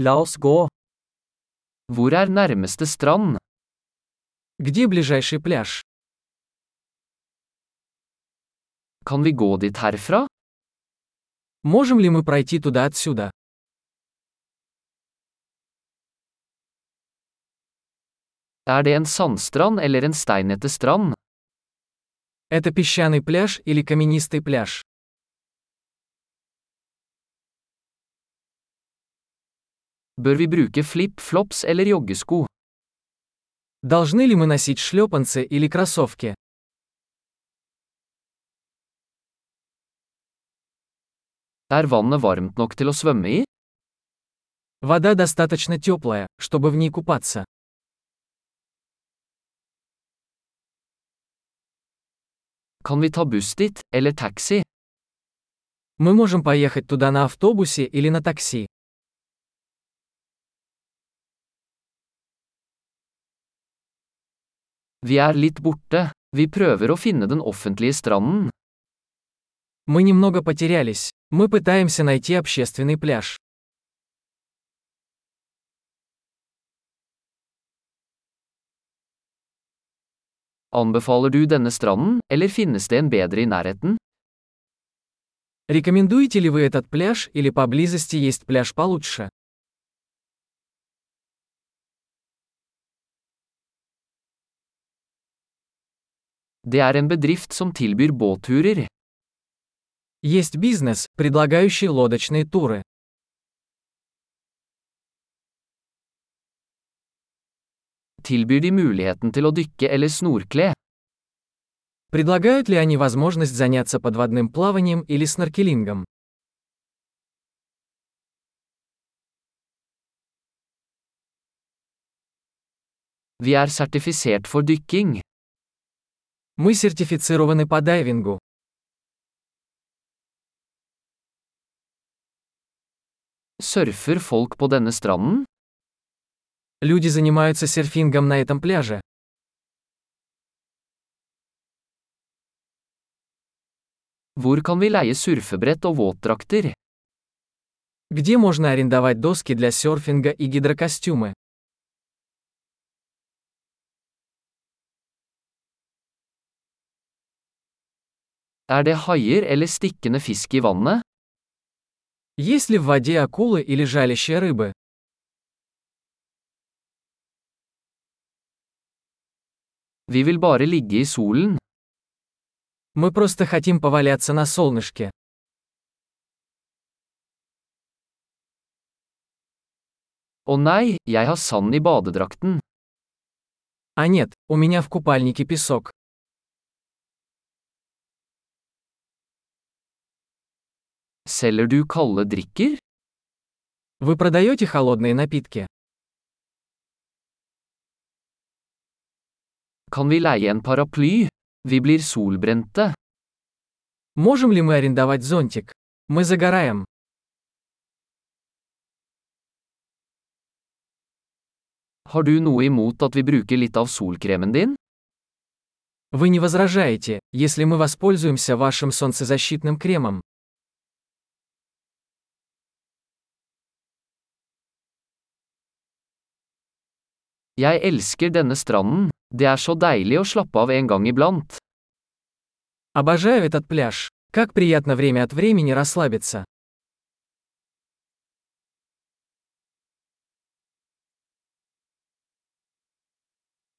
La oss gå. Hvor er nærmeste strand? Где ближайший пляж? Kan vi gå dit herfra? Можем ли мы пройти туда отсюда? Er det en sandstrand eller en steinete strand? Это песчаный пляж или каменистый пляж? Bør vi bruke flip-flops eller joggesko? Должны ли мы носить шлепанцы или кроссовки? Er vannet varmt nok til å svømme i? Вода достаточно теплая, чтобы в ней купаться. Kan vi ta buss dit, eller taxi? Мы можем поехать туда на автобусе или на такси. Vi er litt borte. Vi prøver å finne den offentlige stranden. Мы немного потерялись. Мы пытаемся найти общественный пляж. Anbefaler du denne stranden, eller finnes det en bedre i nærheten? Рекомендуете ли вы этот пляж или поблизости есть пляж получше? Det er en bedrift som tilbyr båtturer. Есть бизнес, предлагающий лодочные туры. Tilbyr de muligheten til å dykke eller snorkle? Предлагают ли они возможность заняться подводным плаванием или сноркелингом? Vi er sertifisert for dykking. Мы сертифицированы по дайвингу. Surfer folk på denne stranden? Люди занимаются серфингом на этом пляже. Hvor kan vi leie surfebrett og våtdrakter? Где можно арендовать доски для серфинга и гидрокостюмы? Er det haier eller stikkende fisk i vannet? Есть ли в воде акулы или жалящие рыбы? Vi vil bare ligge i solen. Мы просто хотим поваляться на солнышке. Å nei, jeg har sand i badedrakten. А нет, у меня в купальнике песок. Selger du kalde drikker? Вы продаете холодные напитки? Kan vi leie en paraply? Vi blir solbrente. Можем ли мы арендовать зонтик? Мы загораем. Har du noe imot at vi bruker litt av solkremen din? Вы не возражаете, если мы воспользуемся вашим солнцезащитным кремом? Jeg elsker denne stranden. Det er så deilig å slappe av en gang iblant. Обожаю этот пляж. Как приятно время от времени расслабиться.